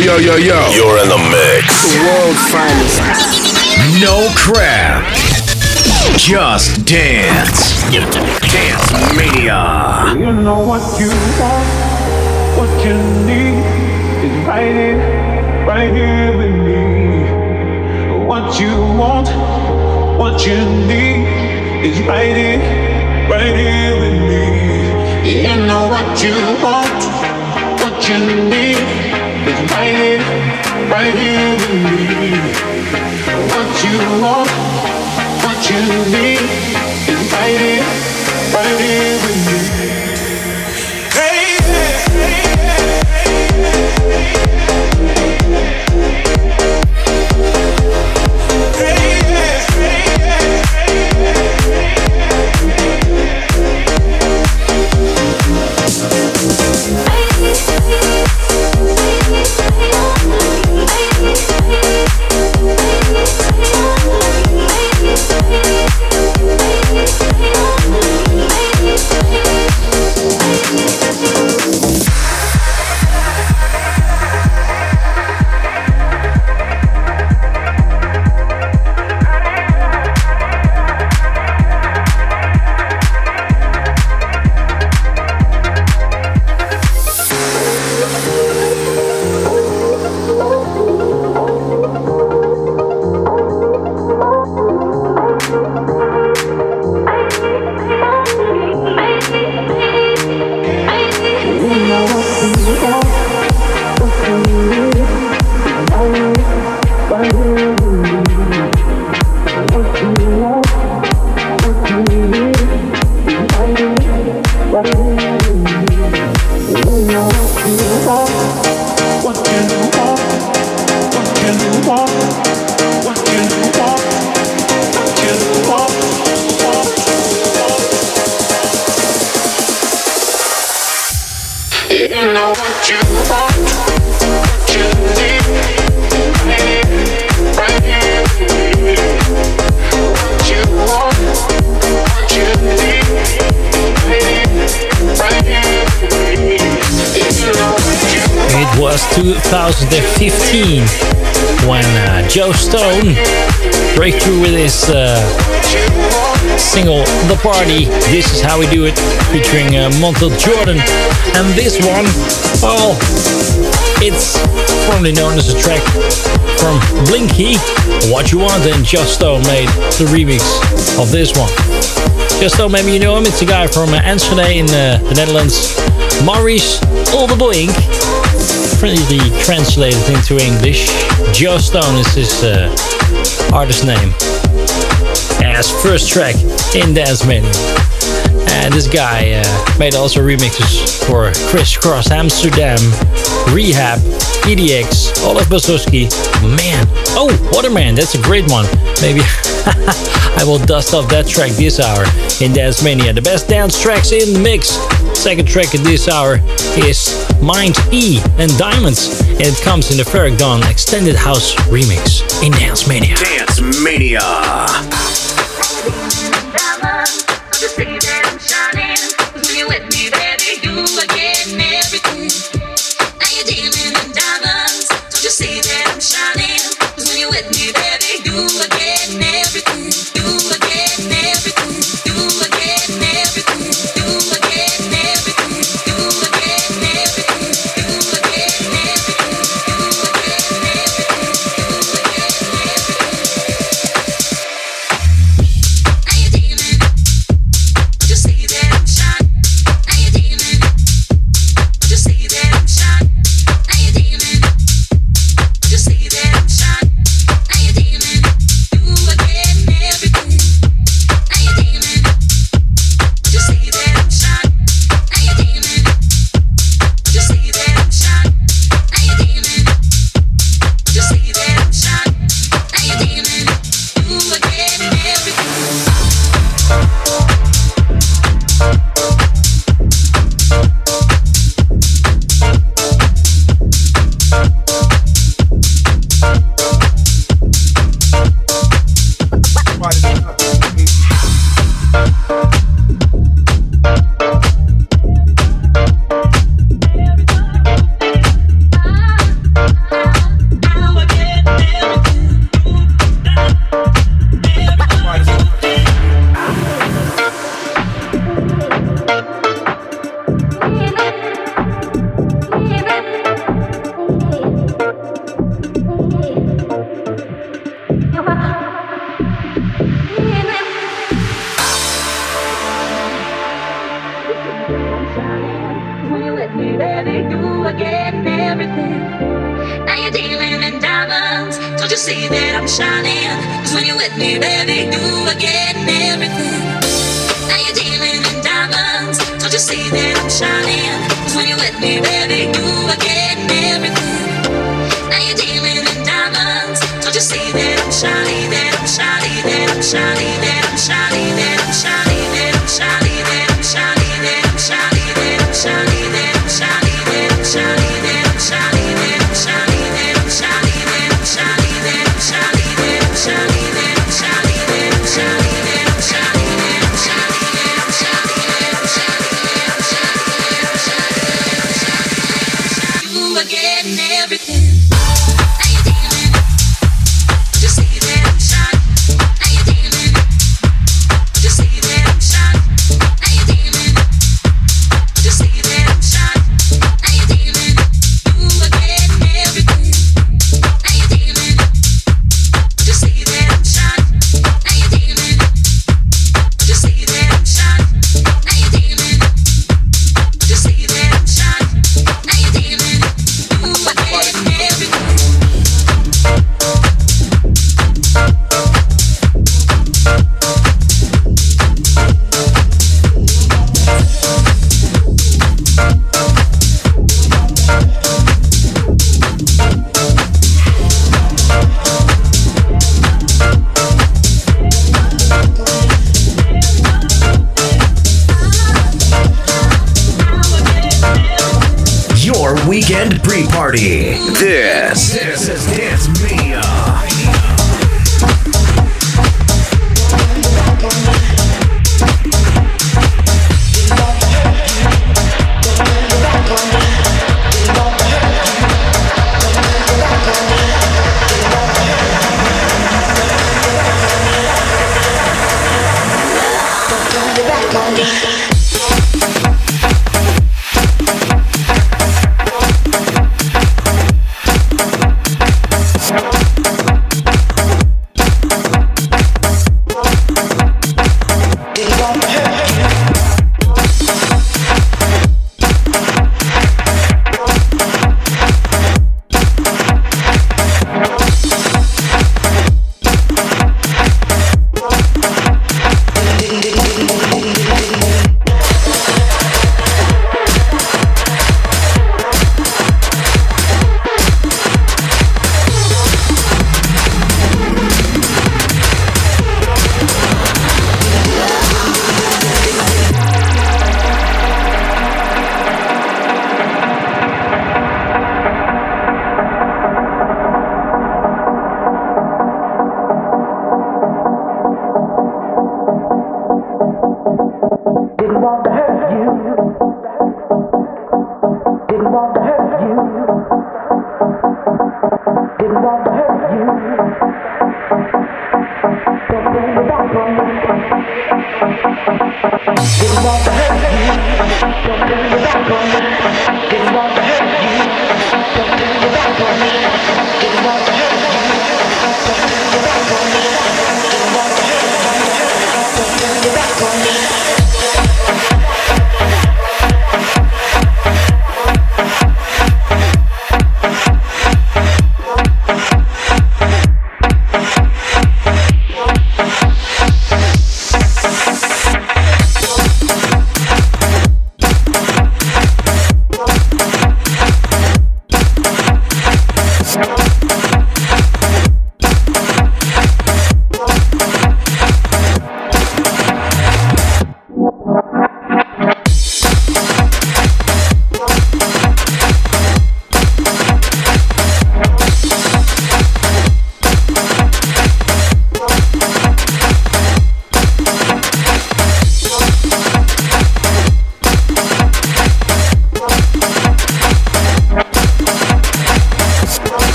yo, yo, yo. You're in the mix. The world's finest. No crap. Just dance. Dance Mania. You know what you want, what you need is right here, right here with me. What you want, what you need is right here, right here with me. You know what you want, what you need is right here, right here with me. What you want, what you need is right here, right here with me. Joe Stone break through with his uh, single The Party. This is how we do it, featuring uh, Montell Jordan. And this one, well, it's formerly known as a track from Blinky, What You Want, and Joe Stone made the remix of this one. Just Stone, maybe you know him, it's a guy from uh, Enschede in uh, the Netherlands. Maurice Oldeboink, friendly translated into English. Joe Stone is his uh, artist name. As first track in Dance Mania. And this guy uh, made also remixes for Kris Kross Amsterdam, Rehab, EDX, Olav Basoski. Man, oh, Waterman, that's a great one. Maybe I will dust off that track this hour in Dance Mania. The best dance tracks in the mix. Second track in this hour is Mind E and Diamonds. And it comes in the Ferric Extended House remix in Dance Mania. Dance Mania. shining. Cause when you're with me, baby, you are getting everything. Now you're dealing in diamonds. Don't you see that I'm shiny? that I'm shiny? that I'm shiny? that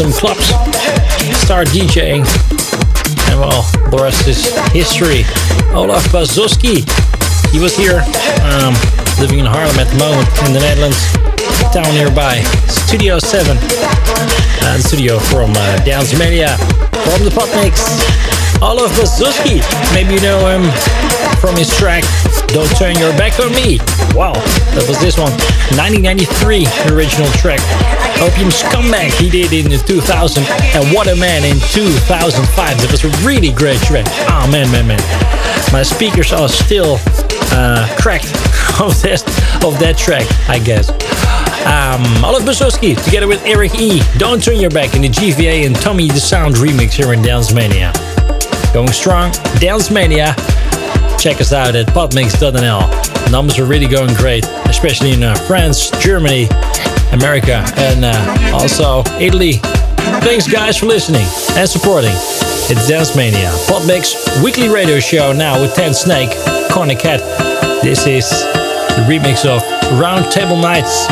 some clubs, start DJing, and well, the rest is history. Olav Basoski, he was here, um, living in Haarlem at the moment in the Netherlands, down nearby, Studio 7, uh, studio from uh, Media, from the Podmix. Olav Basoski, Maybe you know him from his track Don't Turn Your Back on Me. Wow, that was this one. 1993, original track Opium's comeback he did in 2000 and What a Man in 2005. That was a really great track. Oh man, man, man. My speakers are still uh, cracked of that, of that track, I guess. Um, Olav Basoski together with Erick E. Don't Turn Your Back in the GVA and Tommy the Sound remix here in Dance Mania. Going strong, Dance Mania. Check us out at podmix.nl. Numbers are really going great, especially in uh, France, Germany, America, and uh, also Italy. Thanks, guys, for listening and supporting. It's Dance Mania, Podmix weekly radio show now with Tensnake, Corner Cat. This is the remix of Round Table Knights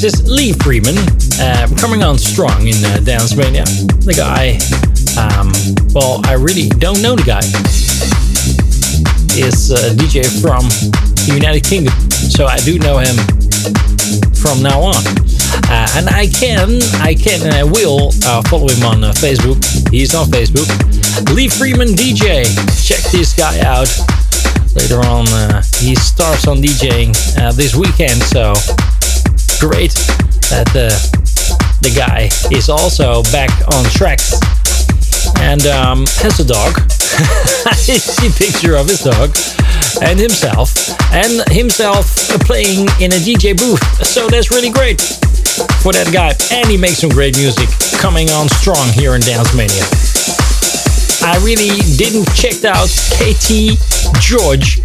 this is Lee Freeman uh, coming on strong in uh, Dance Mania. The guy, um, well, I really don't know the guy. Is a DJ from the United Kingdom, so I do know him from now on. Uh, and I can, I can, and I will uh, follow him on uh, Facebook. He's on Facebook. Lee Freeman DJ. Check this guy out. Later on, uh, he starts on DJing uh, this weekend, so great that uh, the guy is also back on tracks and um, has a dog. I see picture of his dog and himself, and himself playing in a DJ booth. So that's really great for that guy. And he makes some great music coming on strong here in Dance Mania. I really didn't check out KT George,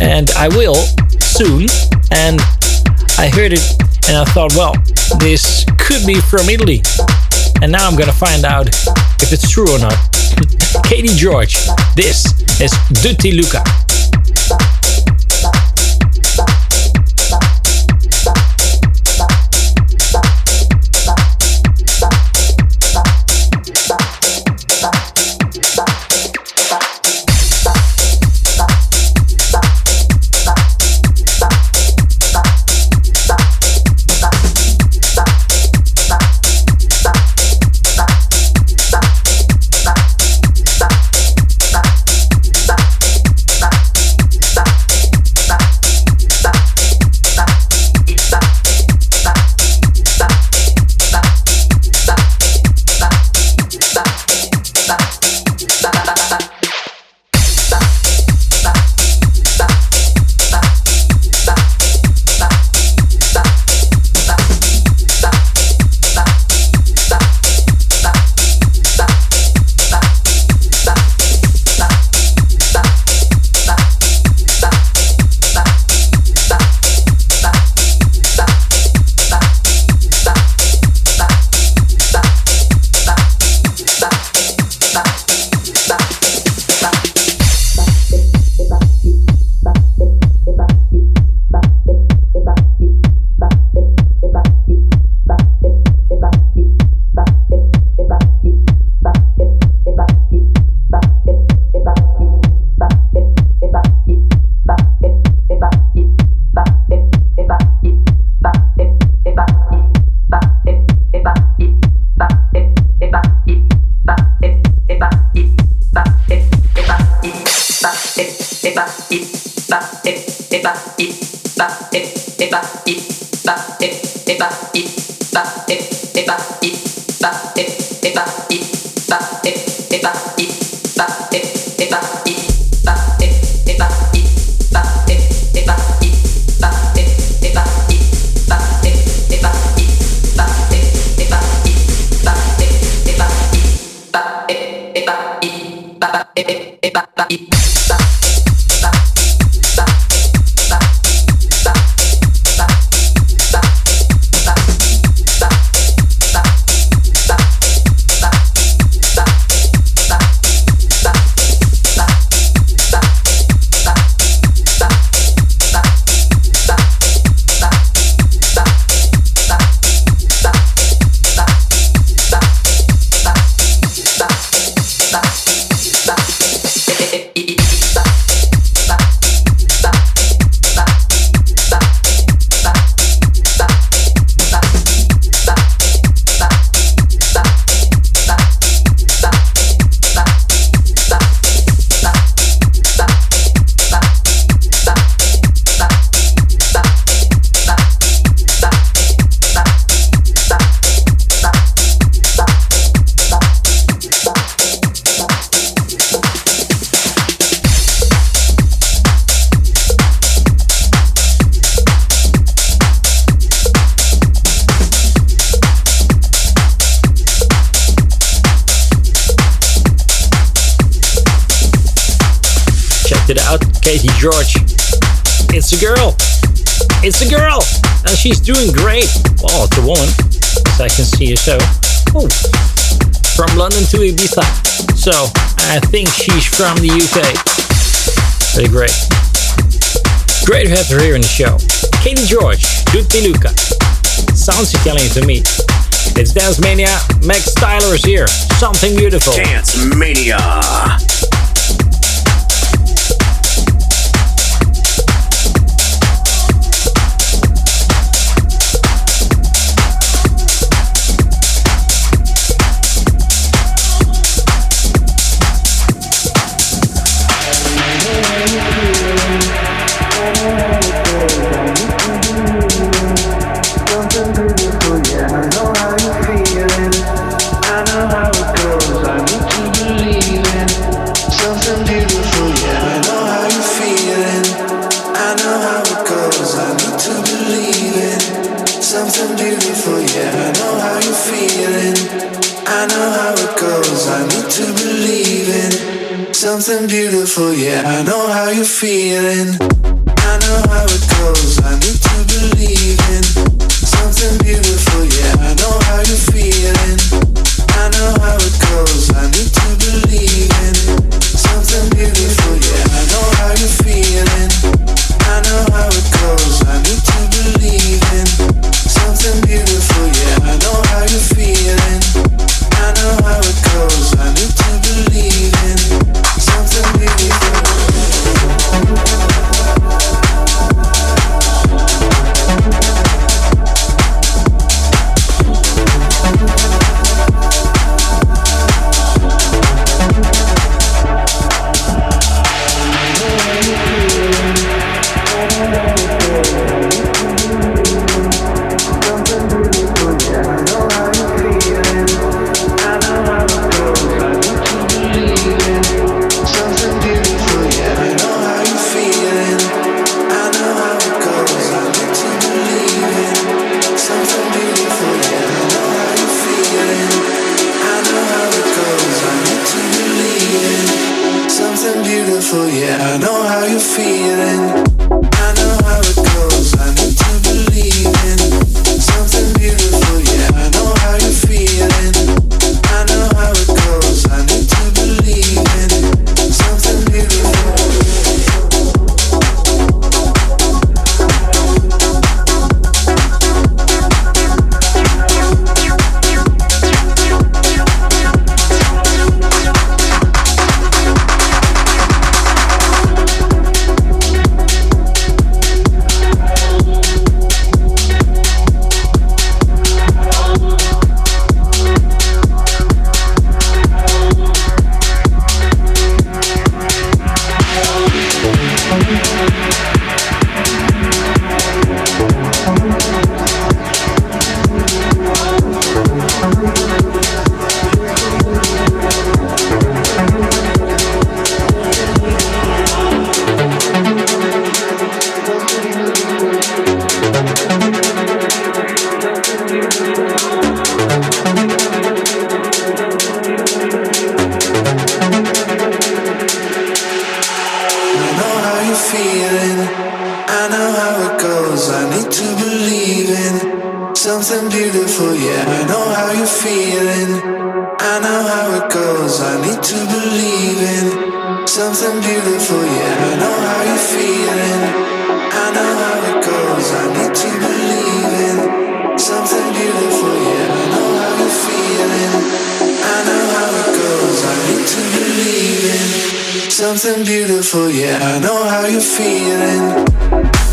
and I will soon. And I heard it and I thought, well, this could be from Italy. And now I'm gonna find out if it's true or not. KT George, this is Dutti Luca. バッテばって George. It's a girl. It's a girl. And she's doing great. Well, it's a woman, as I can see her so. Oh. From London to Ibiza. So, I think she's from the UK. Very great. Great to have her here in the show. Katie George, Dutti Luca. Sounds Italian to me. It's Dance Mania. Max Styler is here. Something beautiful. Dance Mania. Beautiful. Yeah, I know how you're feeling. Feeling. I know how it goes. I need to believe in something beautiful. Yeah, I know how you're feeling. I know how it goes. I need to believe in something beautiful. Yeah, I know how you're feeling. I know how it goes. I need to believe in something beautiful. Yeah, I know how you're feeling. I know how it goes. I need to believe something beautiful. Yeah, I know how you're feeling.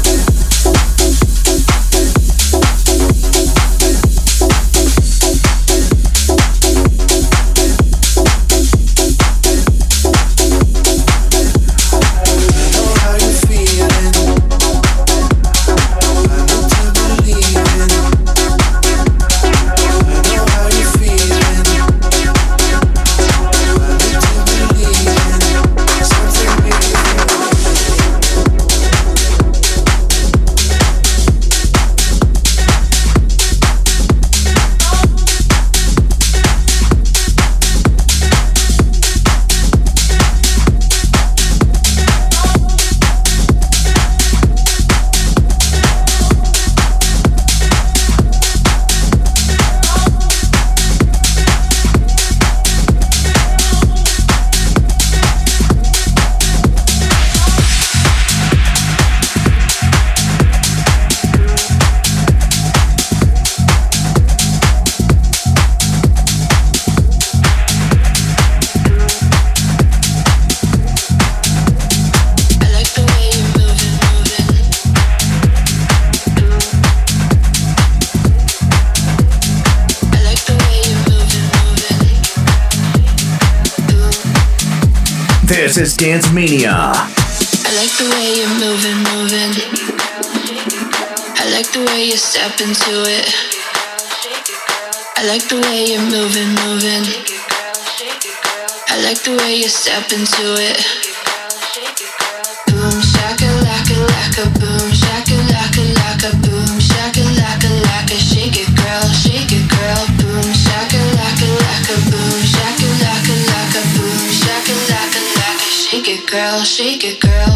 This is Dance Mania. I like the way you're moving, moving. I like the way you step into it. I like the way you're moving, moving. I like the way you step into it. Boom shaka laka laka boom shake it, girl.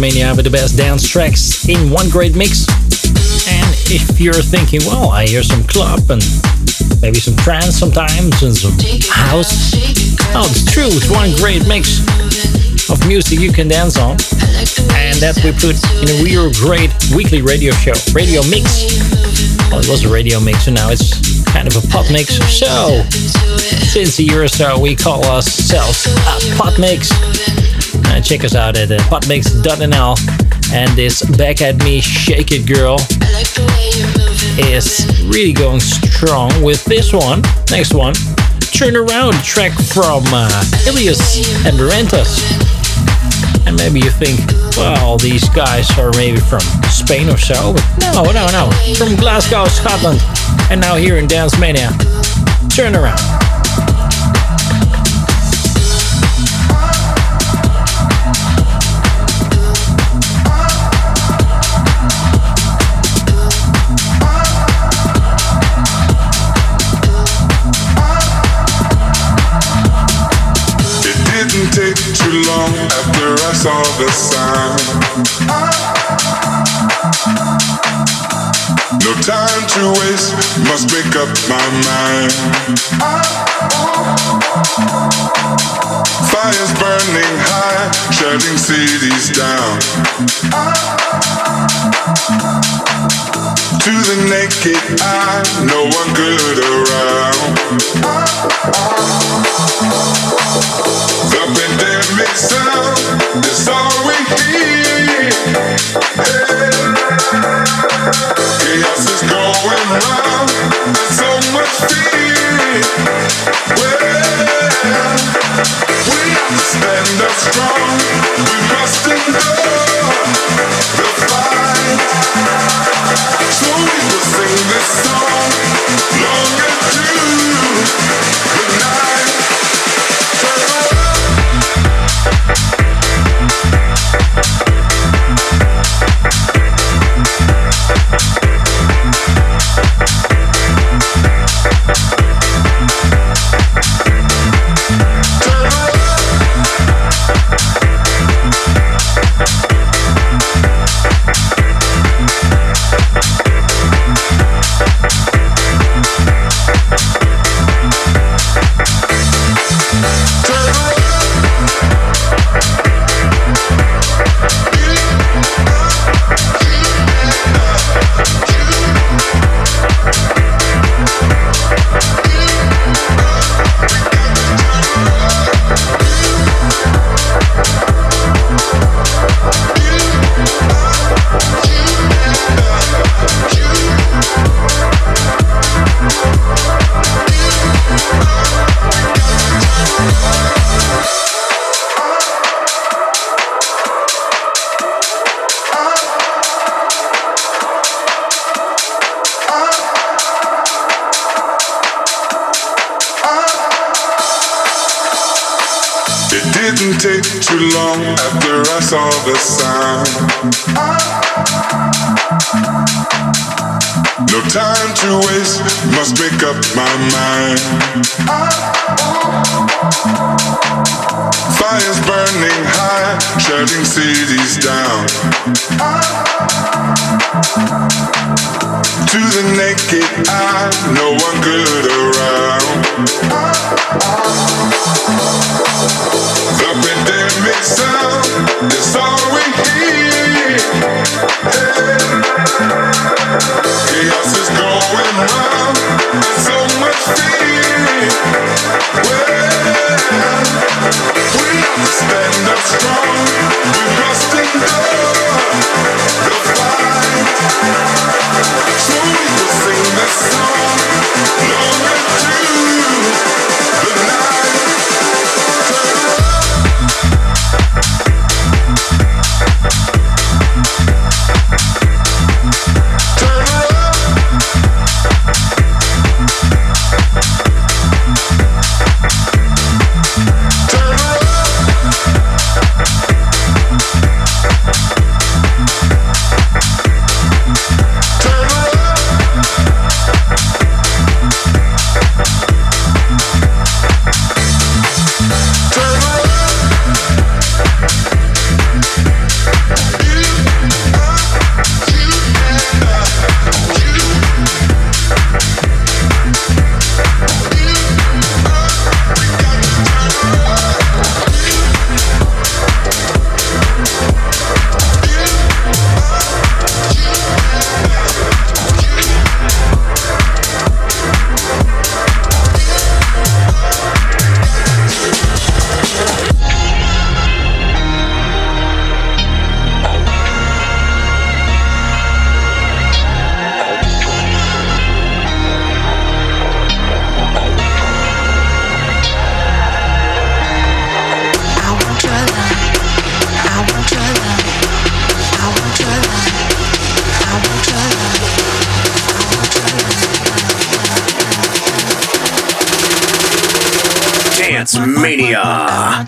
Mania with the best dance tracks in one great mix. And if you're thinking, well, I hear some club and maybe some trance sometimes and some house. Oh, it's true, it's one great mix of music you can dance on. And that we put in a real great weekly radio show, radio mix. Well, it was a radio mix, and now it's kind of a podmix. So, since a year or so, we call ourselves a podmix. Uh, check us out at uh, podmix.nl. And this Back at Me Shake It Girl is really going strong with this one. Next one, Turn Around, track from uh, Ilias and Barentas. And maybe you think, well, these guys are maybe from Spain or so. But no, no, no. From Glasgow, Scotland. And now here in Dance Mania. Turn Around. Too long after I saw the sign. No time to waste, must make up my mind. Fires burning high, shutting cities down. To the naked eye, no one good around. The pandemic sound is all we hear. Hey. Chaos is going round, and so much fear. Well, we have to stand up strong. We must endure the fight. Dance Mania.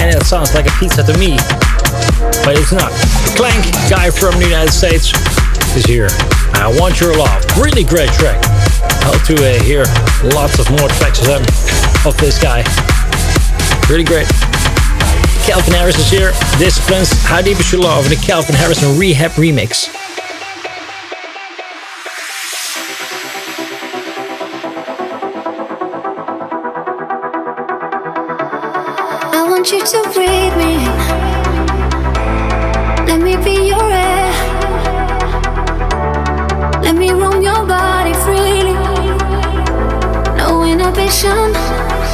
And it sounds like a pizza to me. But it's not. Clank, guy from the United States, is here. I want your love. Really great track. Hope to uh, hear lots of more tracks of them, of this guy. Really great. Calvin Harris is here. Disciples, How Deep Is Your Love, the Calvin Harris Rehab remix. You to breathe me. Let me be your air. Let me roam your body freely. No inhibition,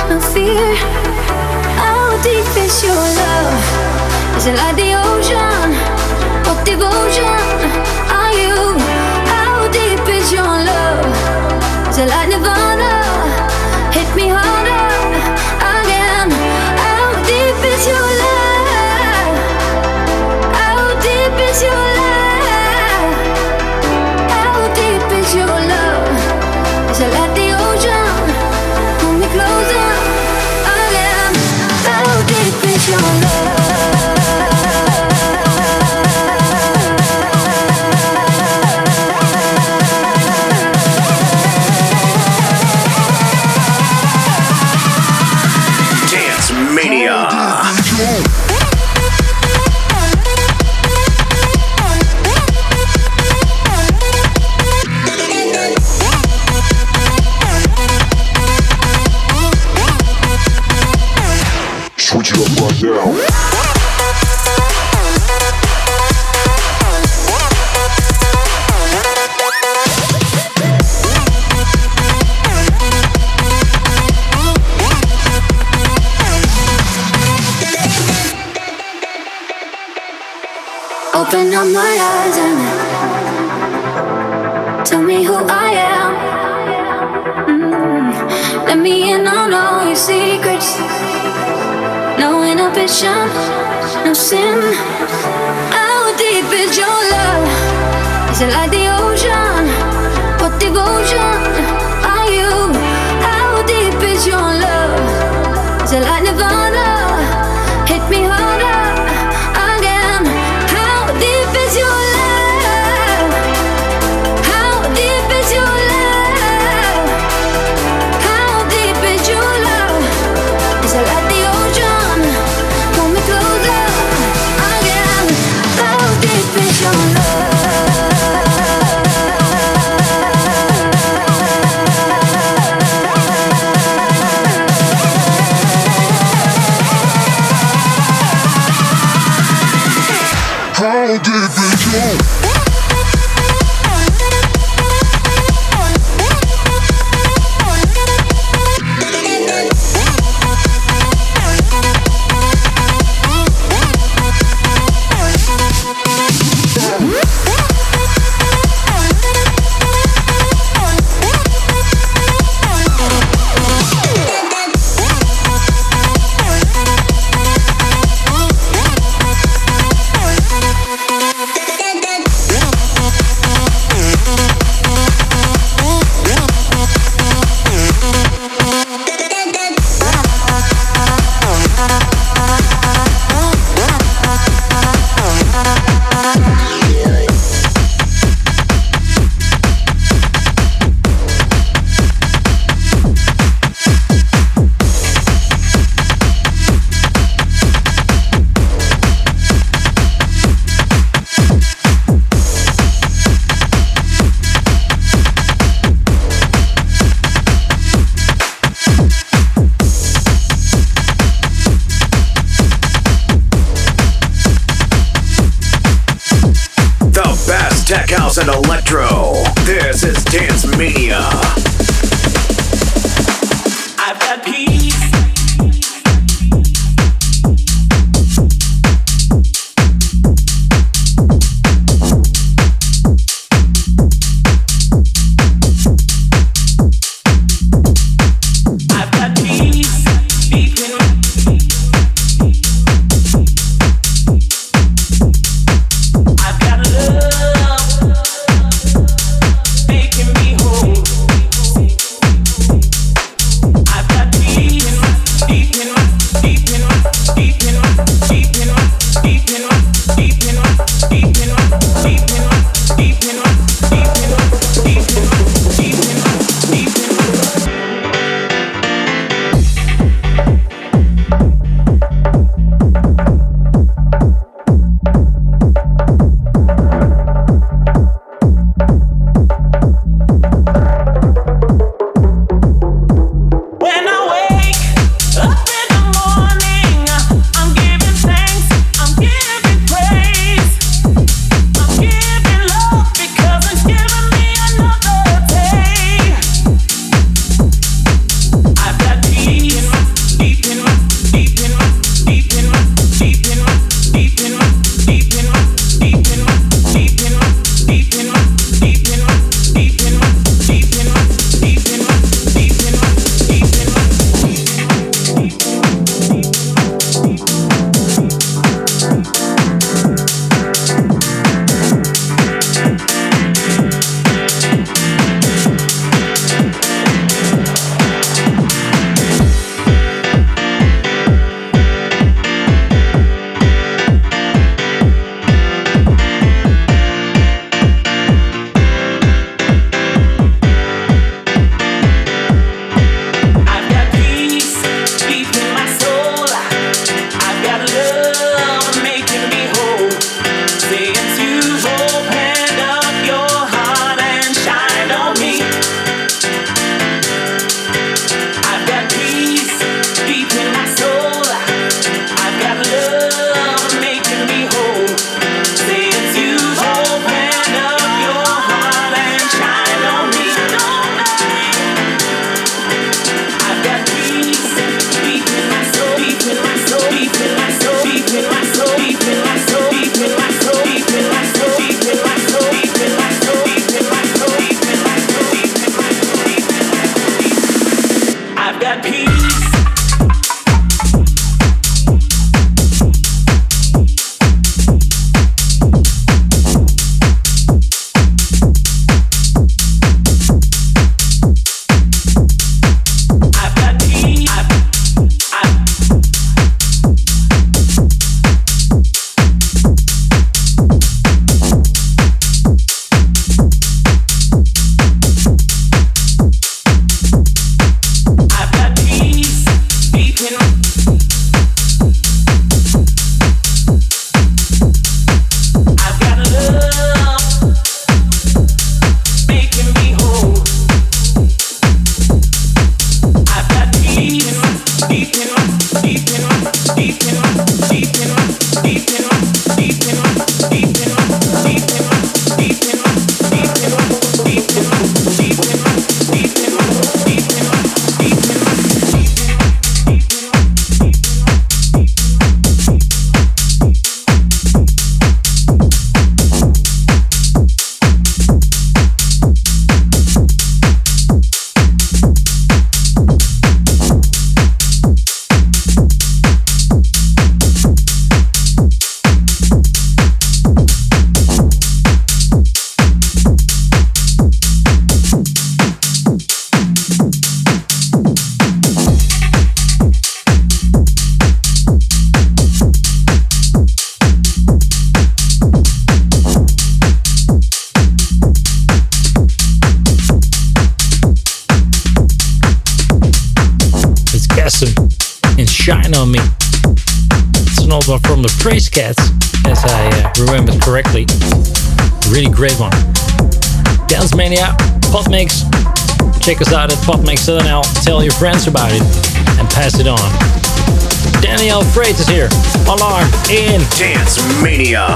no fear. How deep is your love? Is it like the ocean? What devotion Trace Cats, as I uh, remember correctly. Really great one. Dance Mania, Podmix. Check us out at Podmix.nl. Tell your friends about it and pass it on. Daniel Freitas is here. Alarm in Dance Mania.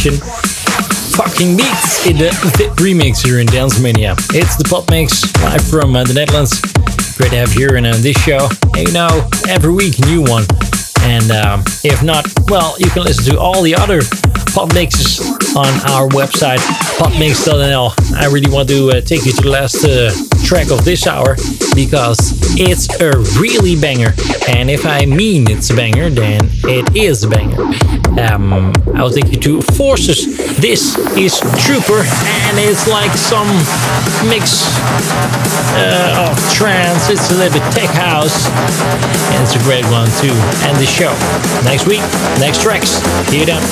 Production. Fucking beats in the Fit remix here in Dance Mania. It's the Podmix live from uh, the Netherlands. Great to have you here in uh, this show. And you know, every week new one. And um, if not, well, you can listen to all the other podmixes on our website, podmix.nl. I really want to uh, take you to the last track of this hour because it's a really banger. And if I mean it's a banger, then it is a banger. Um, I'll take you to Forces. This is Trooper, and it's like some mix uh, of trance. It's a little bit tech house, and it's a great one to end the show. Next week, next tracks. See you then.